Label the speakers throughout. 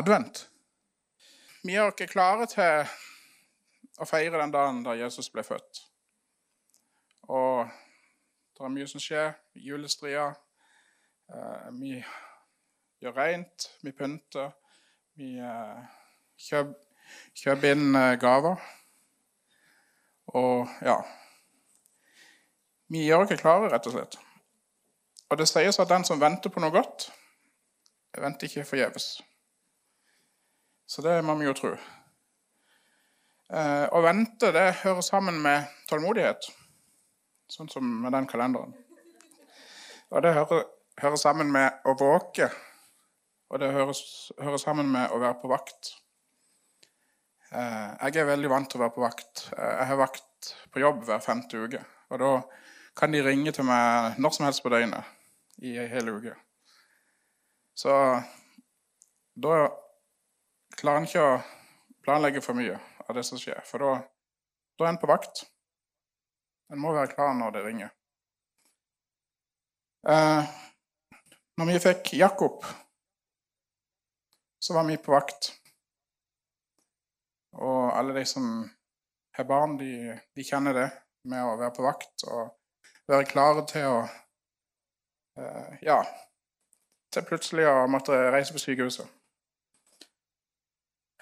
Speaker 1: advent. Vi er ikke klare til å feire den dagen da Jesus ble født. Og det er mye som skjer. Julestria. Eh, vi gjør rent, vi pynter. Vi eh, kjøper, kjøper inn eh, gaver. Og ja Vi gjør ikke klare, rett og slett. Og det sies at den som venter på noe godt, venter ikke forgjeves. Så det må vi jo tro. Eh, å vente det hører sammen med tålmodighet, sånn som med den kalenderen. Og det hører, hører sammen med å våke, og det hører, hører, sammen med å være på vakt. Eh, jeg er veldig vant til å være på vakt. Eh, jeg har vakt på jobb hver femte uke. Og da kan de ringe til meg når som helst på døgnet i ei hel uke. Så da klarer en ikke å planlegge for mye av det som skjer, for da, da er en på vakt. En må være klar når det ringer. Eh, når vi fikk Jakob, så var vi på vakt. Og alle de som har barn, de, de kjenner det med å være på vakt og være klare til å eh, Ja, til plutselig å måtte reise på sykehuset.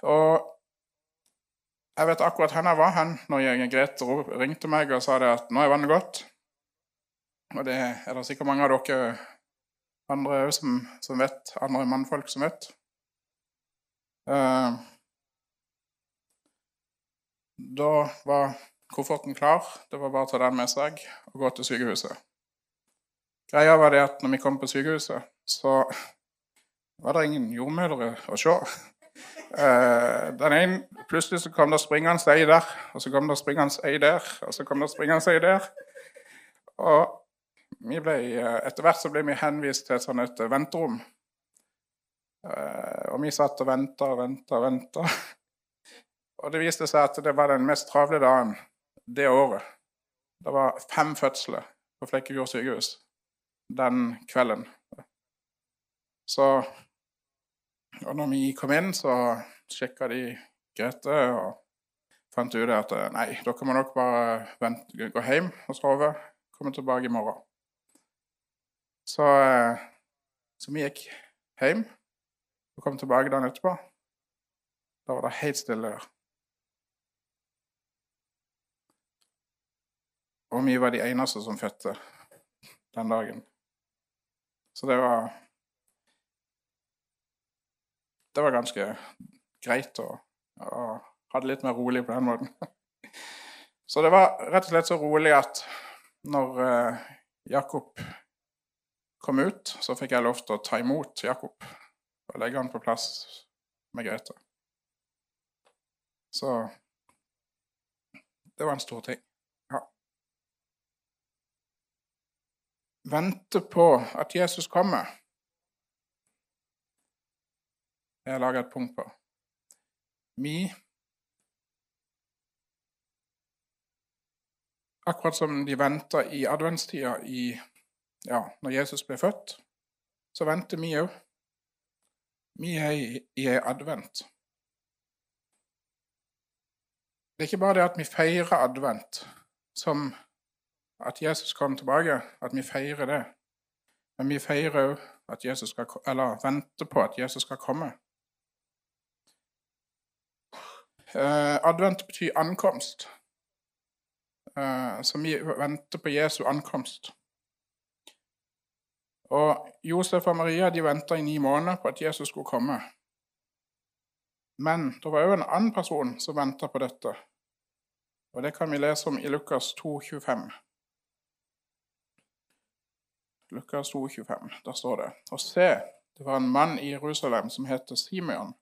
Speaker 1: Og jeg vet akkurat hvor jeg var hen når jeg, Grete ringte meg og sa det at nå er vannet gått. Og det er det sikkert mange av dere andre som, som, vet, andre mannfolk som vet. Uh, da var kofferten klar. Det var bare å ta den med seg og gå til sykehuset. Greia var det at når vi kom på sykehuset, så var det ingen jordmødre å se. Uh, den ene, Plutselig så kom det springende ei der, og så kom det springende ei der, og så kom det springende ei der. Og vi ble, uh, etter hvert så ble vi henvist til et sånt et venterom. Uh, og vi satt og venta og venta og venta. Og det viste seg at det var den mest travle dagen det året. Det var fem fødsler på Flekkefjord sykehus den kvelden. Så og når vi kom inn, så sjekka de Grete og fant ut at nei, dere må nok bare vente, gå hjem og sove. Komme tilbake i morgen. Så, eh, så vi gikk hjem og kom tilbake dagen etterpå. Da var det helt stille der. Og vi var de eneste som fødte den dagen. Så det var det var ganske greit å, å ha det litt mer rolig på den måten. Så det var rett og slett så rolig at når eh, Jakob kom ut, så fikk jeg lov til å ta imot Jakob og legge han på plass med Grete. Så det var en stor ting. Ja. Vente på at Jesus kommer. Jeg har laga et punkt på. Vi Akkurat som de venta i adventstida i, ja, når Jesus ble født, så venter vi òg. Vi er i, i advent. Det er ikke bare det at vi feirer advent som at Jesus kom tilbake, at vi feirer det. Men vi feirer òg at Jesus skal, eller venter på at Jesus skal komme. Uh, advent betyr ankomst. Uh, så vi venter på Jesu ankomst. Og Josef og Maria de venta i ni måneder på at Jesus skulle komme. Men det var òg en annen person som venta på dette. Og det kan vi lese om i Lukas 2, 25. Lukas 2, 25, Der står det Og se, det var en mann i Jerusalem som heter Simeon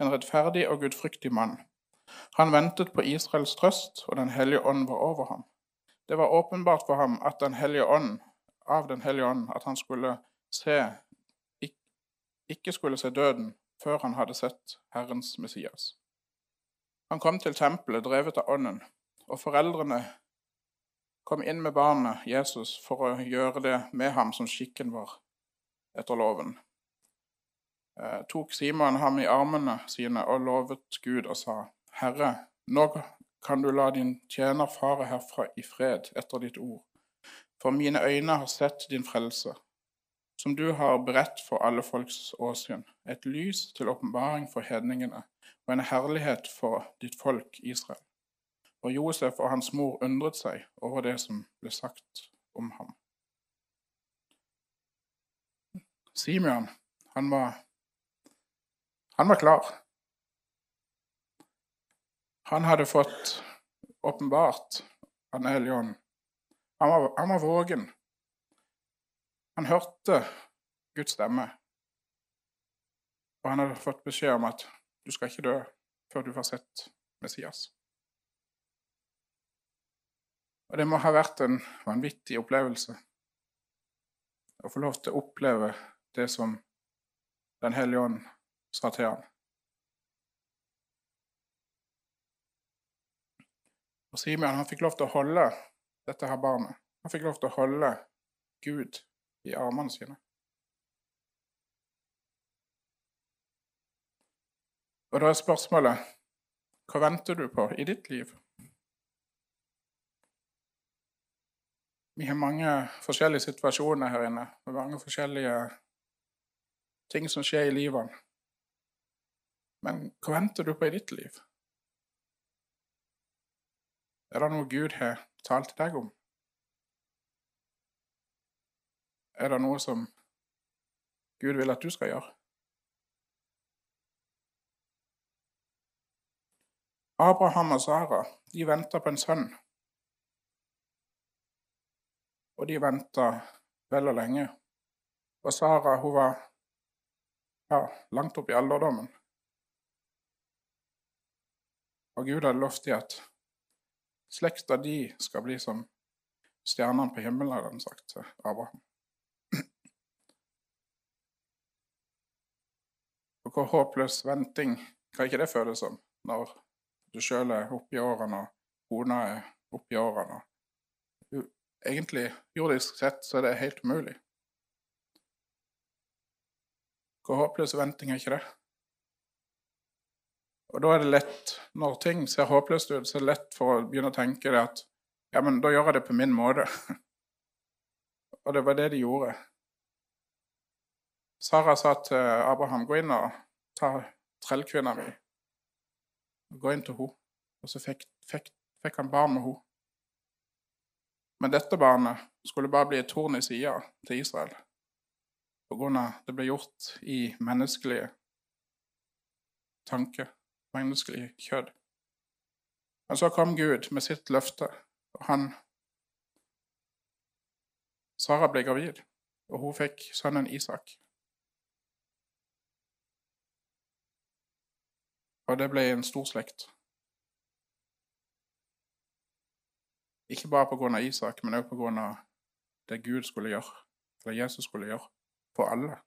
Speaker 1: en rettferdig og gudfryktig mann. Han ventet på Israels trøst, og Den hellige ånd var over ham. Det var åpenbart for ham at den hellige ånd, av Den hellige ånd at han skulle se, ikke skulle se døden før han hadde sett Herrens Messias. Han kom til tempelet drevet av Ånden, og foreldrene kom inn med barnet Jesus for å gjøre det med ham som skikken var etter loven. Eh, tok Simon ham i armene sine og lovet Gud og sa, Herre, nå kan du la din tjener fare herfra i fred etter ditt ord, for mine øyne har sett din frelse, som du har beredt for alle folks åsyn, et lys til åpenbaring for hedningene og en herlighet for ditt folk Israel. Og Josef og hans mor undret seg over det som ble sagt om ham. Simeon, han var, han var klar. Han hadde fått åpenbart av Den hellige ånd. Han var, han var vågen. Han hørte Guds stemme. Og han hadde fått beskjed om at du skal ikke dø før du har sett Messias. Og det må ha vært en vanvittig opplevelse å få lov til å oppleve det som Den hellige ånd sa til ham. Og Simeon han fikk lov til å holde dette her barnet. Han fikk lov til å holde Gud i armene sine. Og da er spørsmålet hva venter du på i ditt liv? Vi har mange forskjellige situasjoner her inne, med mange forskjellige ting som skjer i livet. Men hva venter du på i ditt liv? Er det noe Gud har talt til deg om? Er det noe som Gud vil at du skal gjøre? Abraham og Sara de venta på en sønn. Og de venta vel og lenge. Og Sara hun var ja, langt opp i alderdommen. Og Gud hadde lovt dem at slekta de skal bli som stjernene på himmelen, hadde han sagt til Abraham. Og hvor håpløs venting kan ikke det føles som når du sjøl er oppi årene og kona er oppi årene? Egentlig, jordisk sett, så er det helt umulig. Hvor håpløs venting er ikke det? Og da er det lett, når ting ser håpløst ut, så er det lett for å begynne å tenke det at ja, men da gjør jeg det på min måte. og det var det de gjorde. Sara sa til Abraham gå inn og ta trellkvinna mi. Gå inn til henne. Og så fikk, fikk, fikk han barn med henne. Men dette barnet skulle bare bli et torn i sida til Israel på grunn av det ble gjort i menneskelige tanker, menneskelig kjød. Men så kom Gud med sitt løfte, og han Sara ble gravid, og hun fikk sønnen Isak. Og det ble en stor slekt. Ikke bare pga. Isak, men også pga. det Gud skulle gjøre, eller Jesus skulle gjøre, for alle.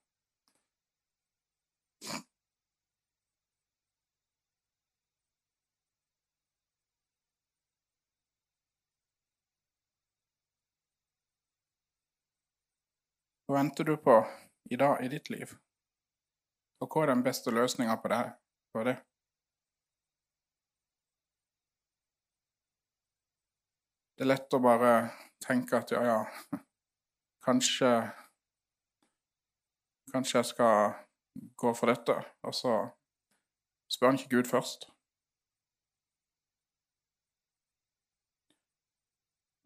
Speaker 1: Hva venter du på i dag i ditt liv? Og hva er den beste løsninga på det? På det? Det er lett å bare tenke at ja, ja, kanskje Kanskje jeg skal gå for dette, og så spør han ikke Gud først.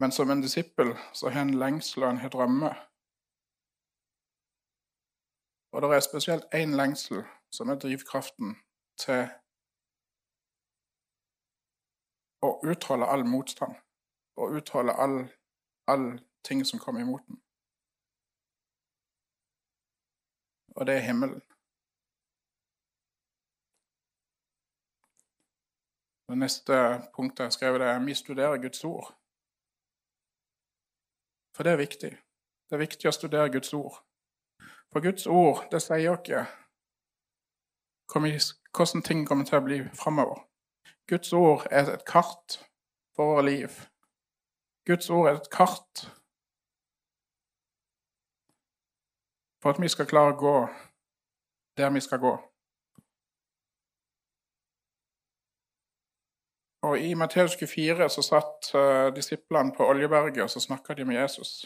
Speaker 1: Men som en disippel så har en lengsel og en har drømmer. Og det er spesielt én lengsel som er drivkraften til å utholde all motstand og utholde all, all ting som kommer imot den. Og det er himmelen. Det neste punktet jeg skrev, det er vi studerer Guds ord. For det er viktig. Det er viktig å studere Guds ord. For Guds ord, det sier ikke hvordan ting kommer til å bli framover. Guds ord er et kart for våre liv. Guds ord er et kart for at vi skal klare å gå der vi skal gå. Og I Matteus 24 så satt uh, disiplene på Oljeberget og så snakka med Jesus.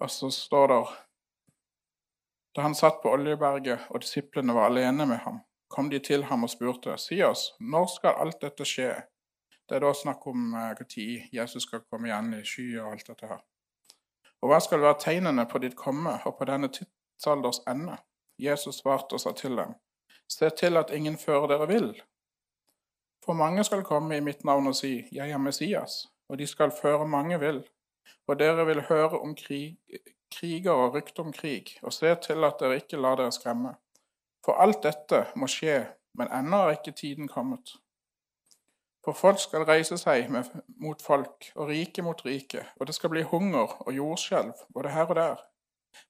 Speaker 1: Og så står det Da han satt på Oljeberget og disiplene var alene med ham, kom de til ham og spurte, Si oss, når skal alt dette skje? Det er da snakk om når uh, Jesus skal komme igjen i sky og alt dette her. Og hva skal være tegnene på ditt komme og på denne tidsalders ende? Jesus svarte og sa til dem, Se til at ingen fører dere vill. For mange skal komme i mitt navn og si, Jeg er Messias, og de skal føre mange vill. Og dere vil høre om krig, kriger og rykter om krig, og se til at dere ikke lar dere skremme. For alt dette må skje, men ennå er ikke tiden kommet. For folk skal reise seg med, mot folk, og rike mot rike, og det skal bli hunger og jordskjelv både her og der.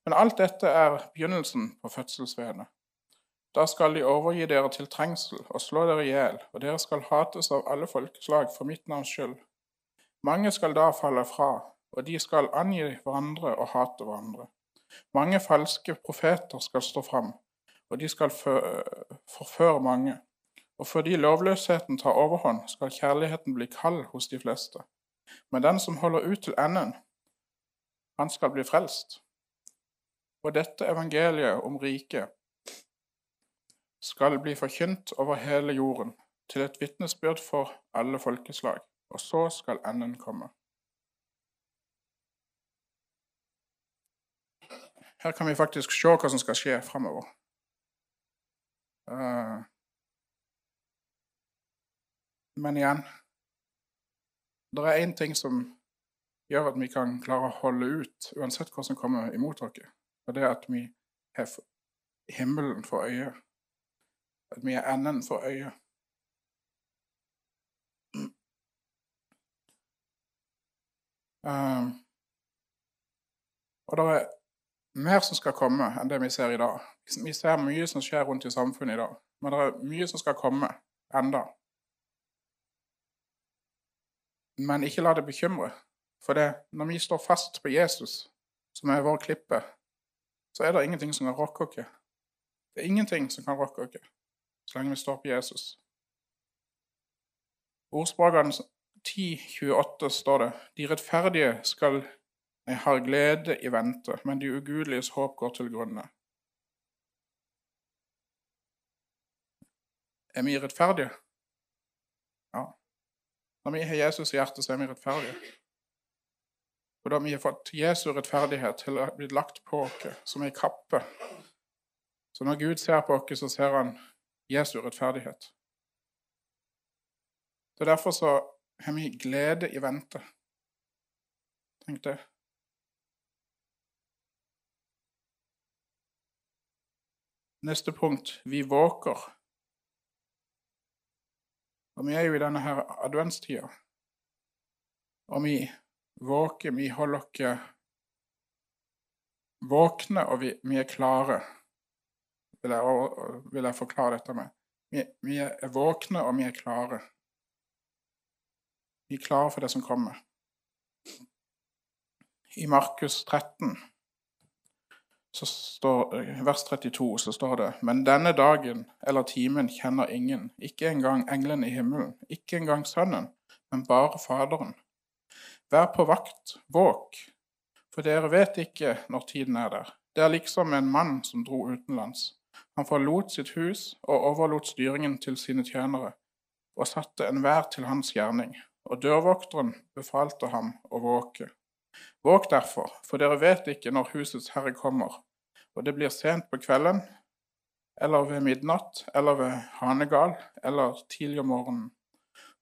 Speaker 1: Men alt dette er begynnelsen på fødselsvedene. Da skal de overgi dere til trengsel og slå dere i hjel, og dere skal hates av alle folkeslag for mitt navns skyld. Mange skal da falle fra, og de skal angi hverandre og hate hverandre. Mange falske profeter skal stå fram, og de skal forføre mange. Og fordi lovløsheten tar overhånd, skal kjærligheten bli kald hos de fleste. Men den som holder ut til enden, han skal bli frelst. Og dette evangeliet om riket skal bli forkynt over hele jorden, til et vitnesbyrd for alle folkeslag, og så skal enden komme. Her kan vi faktisk se hva som skal skje framover. Uh, men igjen Det er én ting som gjør at vi kan klare å holde ut uansett hva som kommer imot oss, og det er at vi har himmelen for øye. At vi har enden for øye. Uh, og det er mer som skal komme enn det vi ser i dag. Vi ser mye som skjer rundt i samfunnet i dag, men det er mye som skal komme enda. Men ikke la det bekymre, for det, når vi står fast på Jesus, som er vår klippe, så er det ingenting som kan rokke oss. Det er ingenting som kan rokke oss så lenge vi står på Jesus. Ordspråkene 10.28 står det de rettferdige skal jeg har glede i vente, men de ugudeliges håp går til grunne. Er vi rettferdige? Ja. Når vi har Jesus i hjertet, så er vi rettferdige. Og da vi har fått Jesu rettferdighet til å bli lagt på oss som ei kappe Så når Gud ser på oss, så ser han Jesu rettferdighet. Så Derfor så har vi glede i vente. Tenk det. Neste punkt vi våker. Og vi er jo i denne her adventstida. Og vi våker, vi holder oss våkne, og vi, vi, er klare. Vil jeg, vil jeg forklare dette med. Vi, vi, er våkne, og vi er klare. Vi er klare for det som kommer. I Markus 13 så står, vers 32 så står det Men denne dagen eller timen kjenner ingen, ikke engang englene i himmelen, ikke engang Sønnen, men bare Faderen. Vær på vakt, våk, for dere vet ikke når tiden er der. Det er liksom en mann som dro utenlands. Han forlot sitt hus og overlot styringen til sine tjenere, og satte enhver til hans gjerning. Og dørvokteren befalte ham å våke. Våg derfor, for dere vet ikke når husets herre kommer, og det blir sent på kvelden, eller ved midnatt, eller ved hanegal, eller tidlig om morgenen.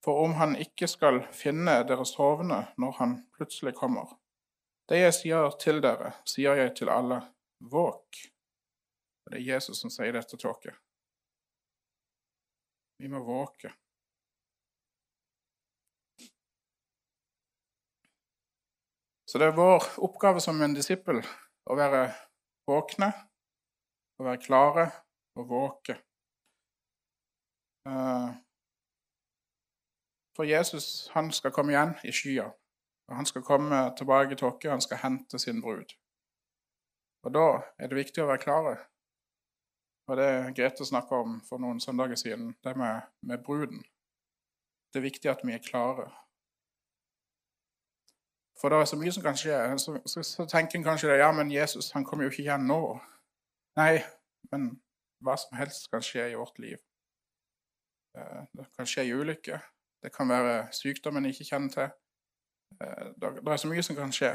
Speaker 1: For om han ikke skal finne dere sovende når han plutselig kommer. Det jeg sier til dere, sier jeg til alle, våk. Og det er Jesus som sier dette til oss. Vi må våke. Så det er vår oppgave som en disippel å være våkne, å være klare og våke. Eh, for Jesus han skal komme igjen i skya. og Han skal komme tilbake til oss, han skal hente sin brud. Og da er det viktig å være klare. Og det Grete snakka om for noen søndager siden, det med, med bruden. Det er viktig at vi er klare. For det er så mye som kan skje. Så, så, så tenker en kanskje det, ja, men Jesus han kommer jo ikke igjen nå. Nei, men hva som helst kan skje i vårt liv. Eh, det kan skje i ulykker. Det kan være sykdom en ikke kjenner til. Eh, det er så mye som kan skje.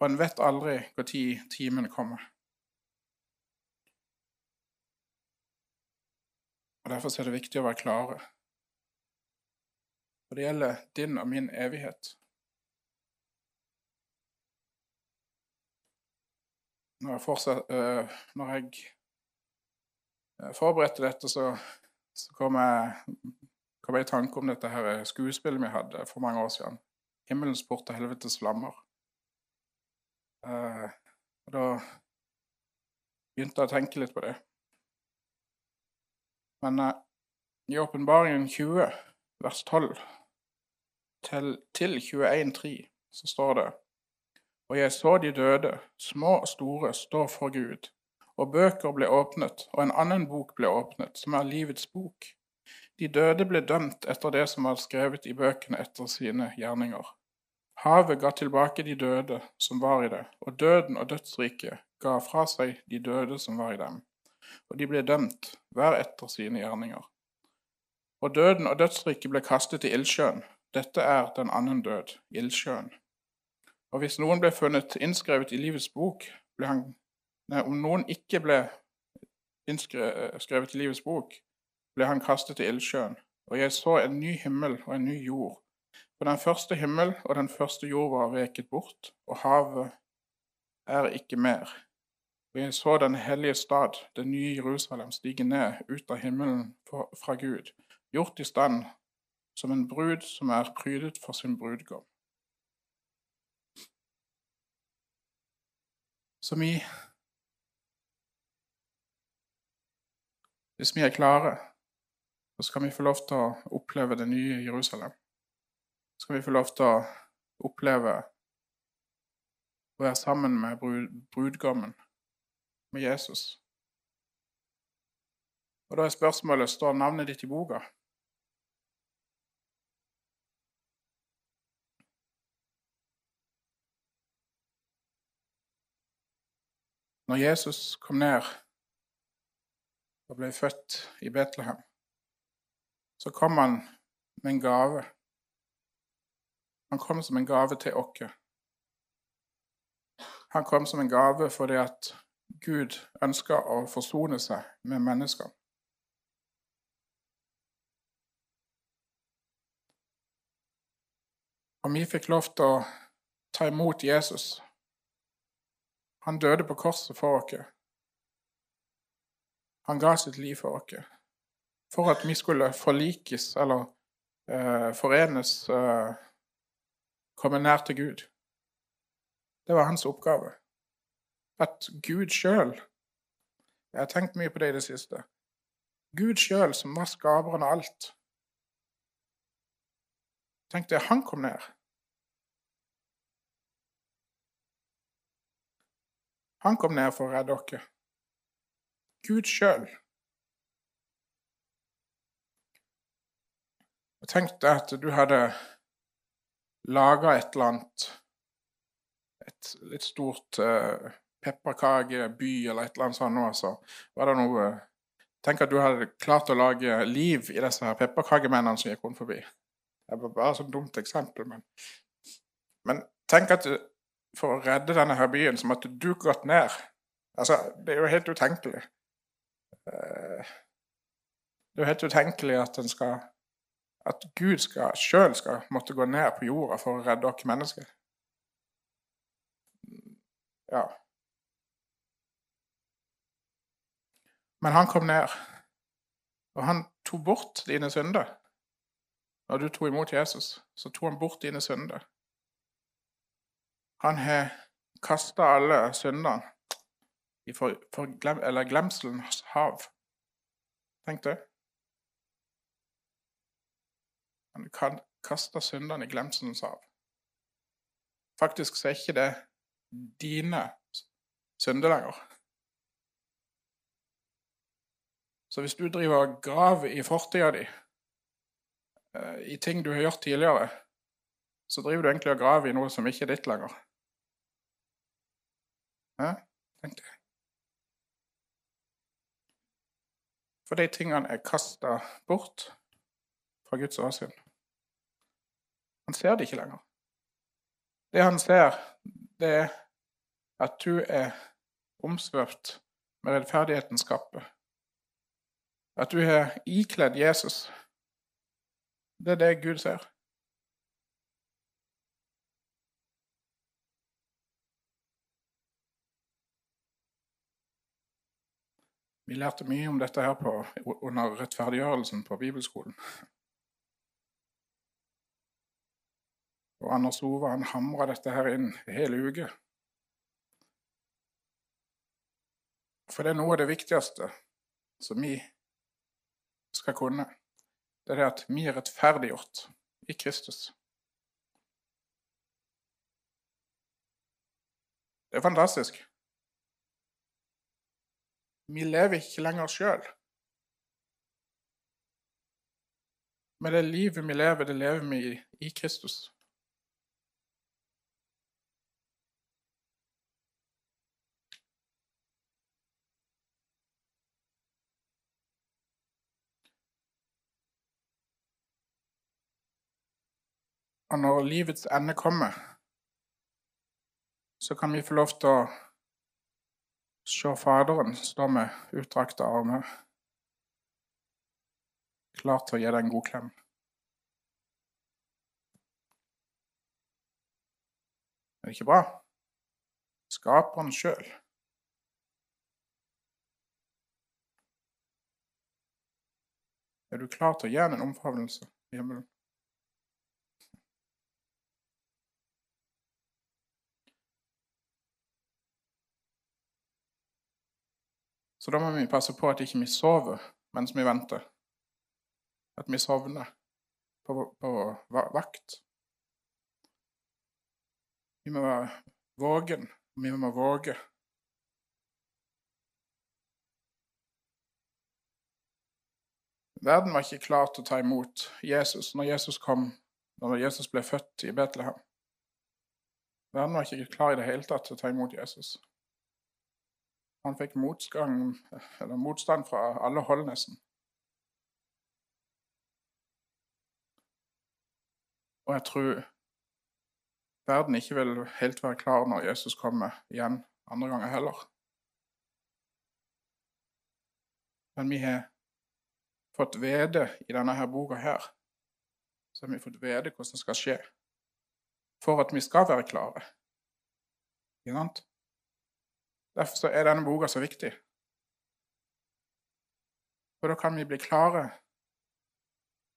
Speaker 1: Og en vet aldri når timen kommer. Og Derfor er det viktig å være klare. Og det gjelder din og min evighet. Når jeg, fortsatt, uh, når jeg forberedte dette, så, så kom, jeg, kom, jeg, i tanke om dette her skuespillet vi hadde for mange år siden. 'Himmelens port og helvetes flammer'. Uh, og da begynte jeg å tenke litt på det. Men i Åpenbaringen 20, vers 12 til, til 21.3, så står det Og jeg så de døde, små og store, stå for Gud. Og bøker ble åpnet, og en annen bok ble åpnet, som er livets bok. De døde ble dømt etter det som var skrevet i bøkene etter sine gjerninger. Havet ga tilbake de døde som var i det, og døden og dødsriket ga fra seg de døde som var i dem og de ble dømt, hver etter sine gjerninger. Og døden og dødsriket ble kastet i ildsjøen. Dette er den annen død, ildsjøen. Og hvis noen ble funnet innskrevet i livets bok, ble han Nei, om noen ikke ble innskrevet i livets bok, ble han kastet i ildsjøen. Og jeg så en ny himmel og en ny jord. For den første himmel og den første jord var veket bort, og havet er ikke mer. Og jeg så den hellige stad, det nye Jerusalem, stige ned ut av himmelen fra Gud, gjort i stand som en brud som er prydet for sin brudgom. Så vi Hvis vi er klare, så skal vi få lov til å oppleve det nye Jerusalem. Så skal vi få lov til å oppleve å være sammen med brudgommen med Jesus. Og Da er spørsmålet står navnet ditt i boka. Når Jesus kom ned og ble født i Betlehem, så kom han med en gave. Han kom som en gave til oss. Han kom som en gave fordi at Gud ønska å forsone seg med mennesker. Og vi fikk lov til å ta imot Jesus. Han døde på korset for oss. Han ga sitt liv for oss. For at vi skulle forlikes eller uh, forenes, uh, komme nær til Gud. Det var hans oppgave at Gud sjøl Jeg har tenkt mye på det i det siste. Gud sjøl, som var skaperen av alt. Tenk deg, han kom ned. Han kom ned for å redde dere. Gud sjøl. Tenk deg at du hadde laga et eller annet Et litt stort uh, pepperkakeby eller et eller annet sånt. Nå, så var det noe Tenk at du hadde klart å lage liv i disse her pepperkakemennene som gikk rundt forbi. Det var bare et sånt dumt eksempel, men Men tenk at for å redde denne her byen, så måtte du gått ned. Altså, det er jo helt utenkelig. Eh, det er jo helt utenkelig at skal at Gud sjøl skal måtte gå ned på jorda for å redde oss mennesker. Ja. Men han kom ned, og han tok bort dine synder. Når du tok imot Jesus, så tok han bort dine synder. Han har kasta alle syndene i for, for glem, eller glemselens hav. Tenk det. Han kan kaste syndene i glemselens hav. Faktisk så er ikke det dine synder lenger. Så hvis du driver og graver i fortida di, eh, i ting du har gjort tidligere, så driver du egentlig og graver i noe som ikke er ditt lenger. Hæ? Tenk det. For de tingene er kasta bort fra Guds åsyn. Han ser det ikke lenger. Det han ser, det er at du er omsvøpt med rettferdighetens kappe. At du har ikledd Jesus. Det er det Gud ser. Vi lærte mye om dette her på, under rettferdiggjørelsen på bibelskolen. Og Anders Ove han hamra dette her inn hele uke. For det er noe av det viktigste som vi skal kunne. Det er det at vi er rettferdiggjort i Kristus. Det er fantastisk. Vi lever ikke lenger sjøl. Men det livet vi lever, det lever vi i, i Kristus. Og når livets ende kommer, så kan vi få lov til å se Faderen stå med utdrakte armer, klar til å gi deg en god klem. Er det ikke bra? Skaperen sjøl. Er du klar til å gi ham en omfavnelse i himmelen? Så da må vi passe på at ikke vi sover mens vi venter. At vi sovner på, på vakt. Vi må være vågen. og Vi må våge. Verden var ikke klar til å ta imot Jesus når Jesus kom, når Jesus ble født i Betlehem. Verden var ikke klar i det hele tatt til å ta imot Jesus. Han fikk motstand, motstand fra alle hold, nesten. Og jeg tror verden ikke vil helt være klar når Jesus kommer igjen andre ganger heller. Men vi har fått vite i denne her boka her, så har vi fått vite hvordan det skal skje, for at vi skal være klare. Ikke sant? Derfor er denne boka så viktig. For da kan vi bli klare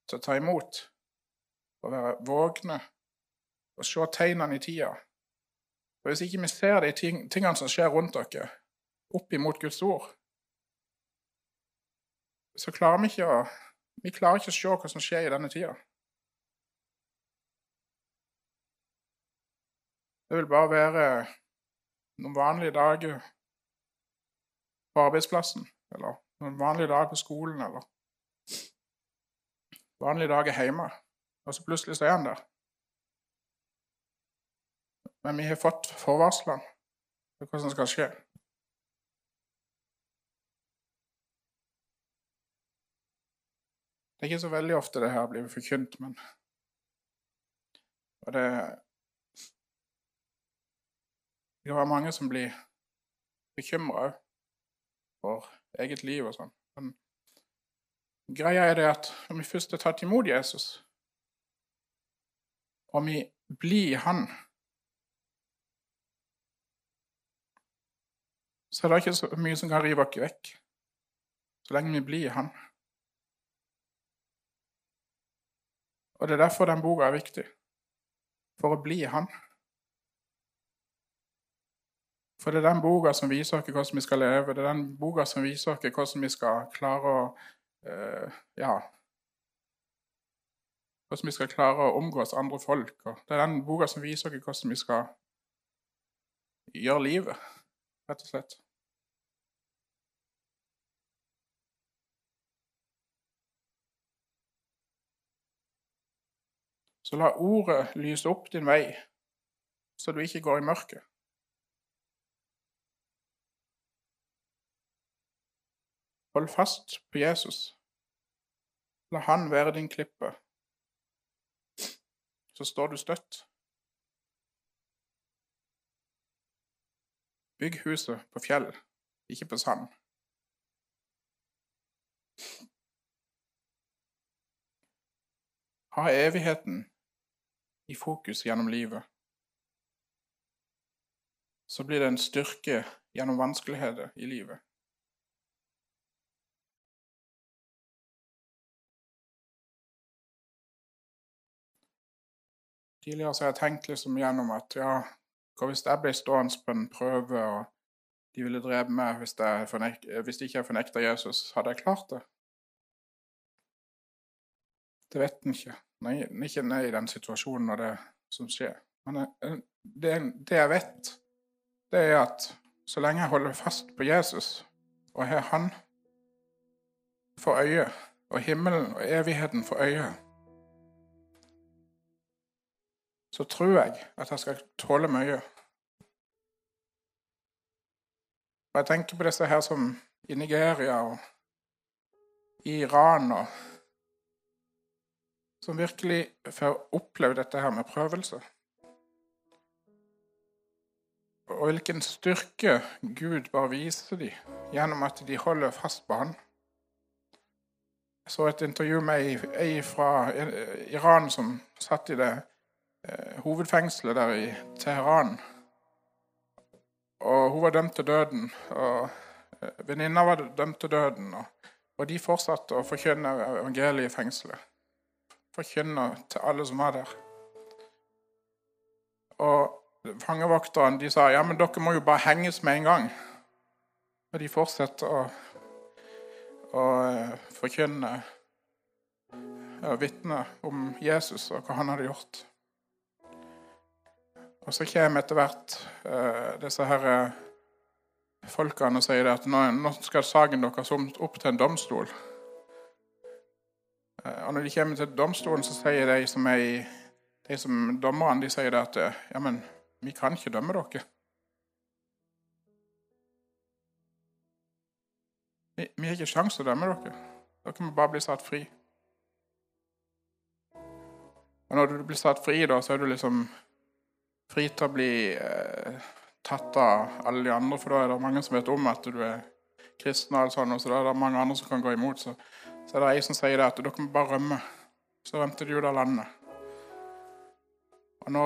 Speaker 1: til å ta imot og være vågne og se tegnene i tida. For Hvis ikke vi ser de tingene som skjer rundt dere, opp imot Guds ord, så klarer vi ikke å vi klarer ikke å se hva som skjer i denne tida. Det vil bare være noen vanlige dager på arbeidsplassen, eller noen vanlige dager på skolen, eller vanlige dager hjemme, og så plutselig så er han der. Men vi har fått forvarslene om hva som skal skje. Det er ikke så veldig ofte det her blir forkynt, men Og det kan være mange som blir bekymra for eget liv og sånn. Men greia er det at når vi først har tatt imot Jesus, og vi blir Han, så er det ikke så mye som kan rive oss vekk, så lenge vi blir Han. Og det er derfor den boka er viktig. For å bli Han. For det er den boka som viser oss hvordan vi skal leve. Det er den boka som viser oss hvordan vi skal klare å uh, Ja Hvordan vi skal klare å omgås andre folk. Og det er den boka som viser oss hvordan vi skal gjøre livet, rett og slett. Så la ordet lyse opp din vei, så du ikke går i mørket. Hold fast på Jesus. La han være din klippe. Så står du støtt. Bygg huset på fjell, ikke på sand. Ha evigheten i fokus gjennom livet. Så blir det en styrke gjennom vanskeligheter i livet. Tidligere har jeg tenkt liksom gjennom at ja, hva hvis jeg ble stående på en prøve, og de ville drepe meg hvis, jeg fornek hvis ikke jeg fornekta Jesus? Hadde jeg klart det? Det vet en ikke. Nei, ikke ned i den situasjonen og det som skjer. Men eh, det, det, jeg vet, det er at så lenge jeg holder fast på Jesus og har Han for øye, og himmelen og evigheten for øye, så tror jeg at jeg skal tåle mye. Og Jeg tenker på disse her som i Nigeria og i Iran og som virkelig får oppleve dette her med prøvelse. Og hvilken styrke Gud bare viser dem gjennom at de holder fast på Han. Jeg så et intervju med ei fra Iran som satt i det hovedfengselet der i Teheran. Og hun var dømt til døden. og eh, Venninna var dømt til døden. Og de fortsatte å forkynne evangeliet i fengselet. Forkynne til alle som var der. Og fangevokterne de sa ja, men dere må jo bare henges med en gang. Og de fortsetter å, å eh, forkynne og vitne om Jesus og hva han hadde gjort. Og så kommer etter hvert uh, disse her uh, folkene og sier at nå, nå skal saken deres opp til en domstol. Uh, og når de kommer til domstolen, så sier de som er i de som dommerne de sier at ja, men vi kan ikke dømme dere. Vi, vi har ikke sjanse til å dømme dere. Dere må bare bli satt fri. Og når du blir satt fri, da, så er du liksom fri til å bli eh, tatt av alle de andre, for da er det mange som vet om at du er kristen, og sånt, og så da er det mange andre som kan gå imot. Så, så er det ei som sier det at dere må bare rømme. Så rømte de ut av landet. Og nå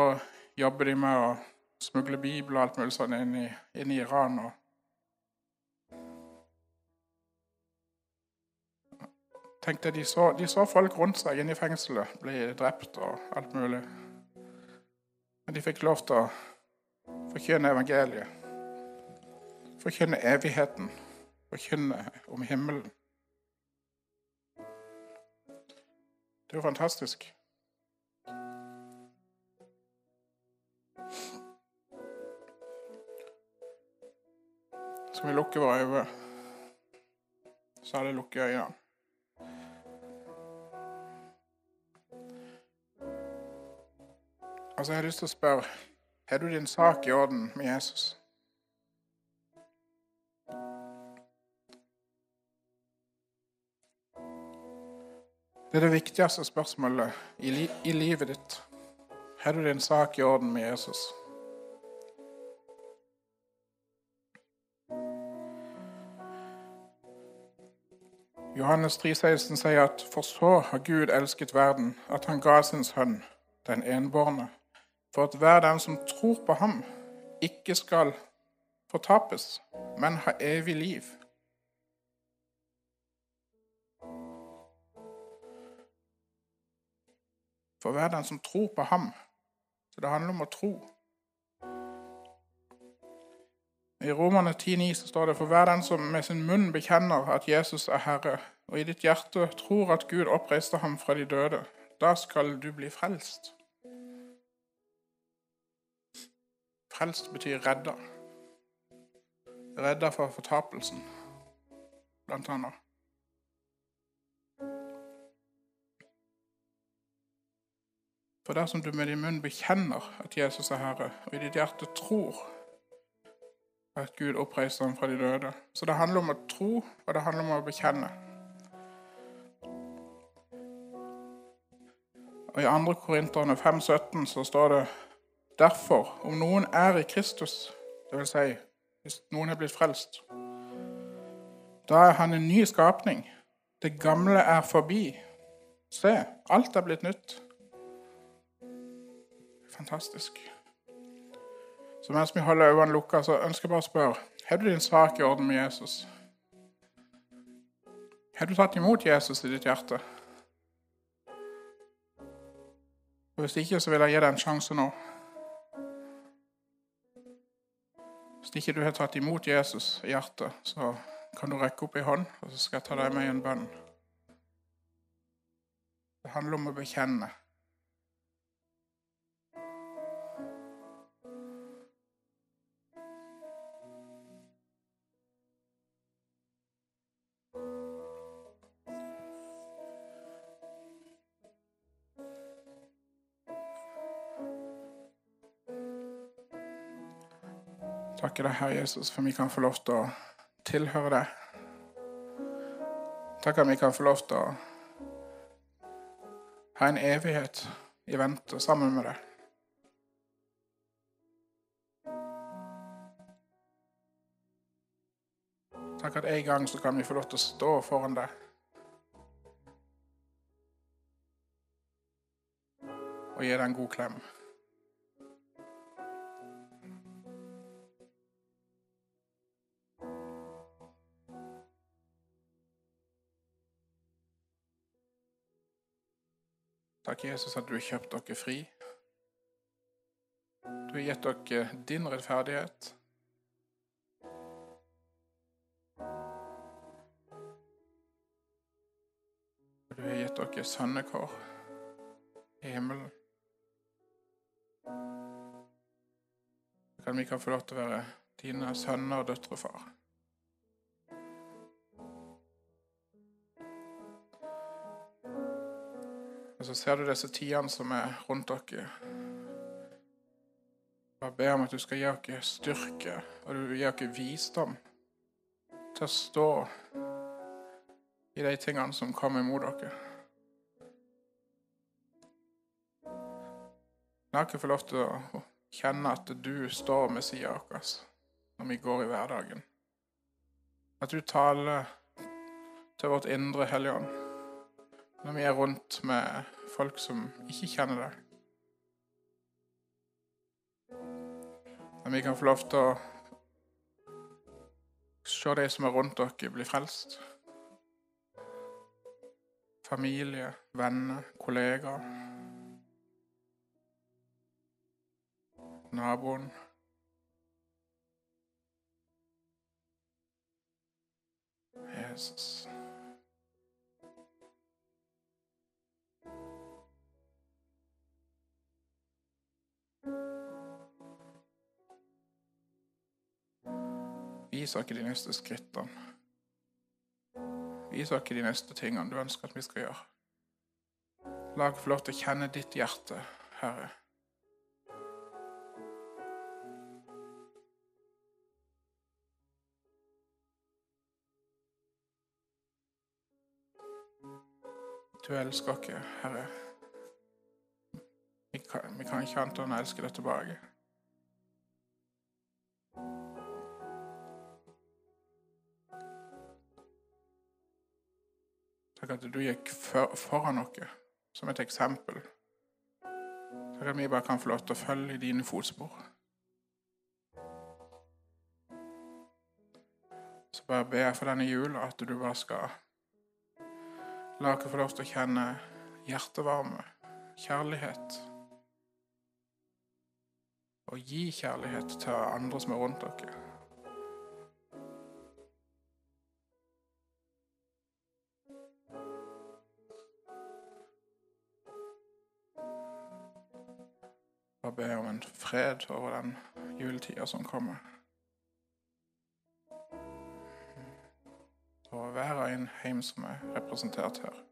Speaker 1: jobber de med å smugle Bibel og alt mulig sånn inn inn i Iran. og tenkte de så, de så folk rundt seg inne i fengselet bli drept og alt mulig. Men de fikk lov til å forkynne evangeliet. Forkynne evigheten. Forkynne om himmelen. Det er jo fantastisk. Skal vi lukke våre øyne? Så lukke lukker øynene. har jeg lyst til å spørre Har du din sak i orden med Jesus? Det er det viktigste spørsmålet i, li i livet ditt. Har du din sak i orden med Jesus? Johannes 3,16 sier at for så har Gud elsket verden, at han ga sin sønn, den enbårne, for at hver den som tror på ham, ikke skal fortapes, men ha evig liv. For hver den som tror på ham. Så det handler om å tro. I Romerne 10,9 står det for hver den som med sin munn bekjenner at Jesus er Herre, og i ditt hjerte tror at Gud oppreiste ham fra de døde, da skal du bli frelst. Frelst betyr redda. redda fra fortapelsen, blant annet. For dersom du med din munn bekjenner at Jesus er Herre, og i ditt hjerte tror at Gud oppreiste ham fra de døde Så det handler om å tro, og det handler om å bekjenne. Og I 2. Korinterne 5,17 så står det derfor, om noen er i Kristus, dvs. Si, hvis noen er blitt frelst, da er han en ny skapning. Det gamle er forbi. Se, alt er blitt nytt. Fantastisk. Så mens vi holder øynene lukka, så ønsker jeg bare å spørre Har du din sak i orden med Jesus? Har du tatt imot Jesus i ditt hjerte? Og Hvis ikke, så vil jeg gi deg en sjanse nå. Hvis ikke du har tatt imot Jesus i hjertet, så kan du rekke opp ei hånd, og så skal jeg ta deg med i en bønn. Det handler om å bekjenne. Deg, Herre Jesus, for vi kan få lov til å tilhøre deg. Takk at vi kan få lov til å ha en evighet i vente sammen med deg. Takk at en gang så kan vi få lov til å stå foran deg. Og gi deg en god klem. Takk, Jesus, at du har kjøpt dere fri. Du har gitt dere din rettferdighet. Du har gitt dere sønnekår i himmelen. Kan vi kan få lov til å være dine sønner og døtre, far. Så ser du disse tidene som er rundt dere. Bare ber om at du skal gi oss styrke, og du gir gi oss visdom til å stå i de tingene som kommer imot dere. La oss få lov til å kjenne at du står med sida av oss når vi går i hverdagen. At du taler til vårt indre Hellige når vi er rundt med folk som ikke kjenner deg. Når vi kan få lov til å se de som er rundt dere, bli frelst. Familie, venner, kollegaer. Naboen. Jesus. Vis oss de neste skrittene. Vis oss de neste tingene du ønsker at vi skal gjøre. La oss få lov til å kjenne ditt hjerte, Herre. Du elsker oss, Herre. Vi kan, vi kan ikke annet enn å elske deg tilbake. Takk at du gikk for, foran oss som et eksempel. Takk at vi bare kan få lov til å følge i dine fotspor. Så bare ber jeg for denne jula at du bare skal la oss få lov til å kjenne hjertevarme, kjærlighet. Og gi kjærlighet til andre som er rundt dere. en fred over den juletida som kommer. Og hver og en heim som er representert her.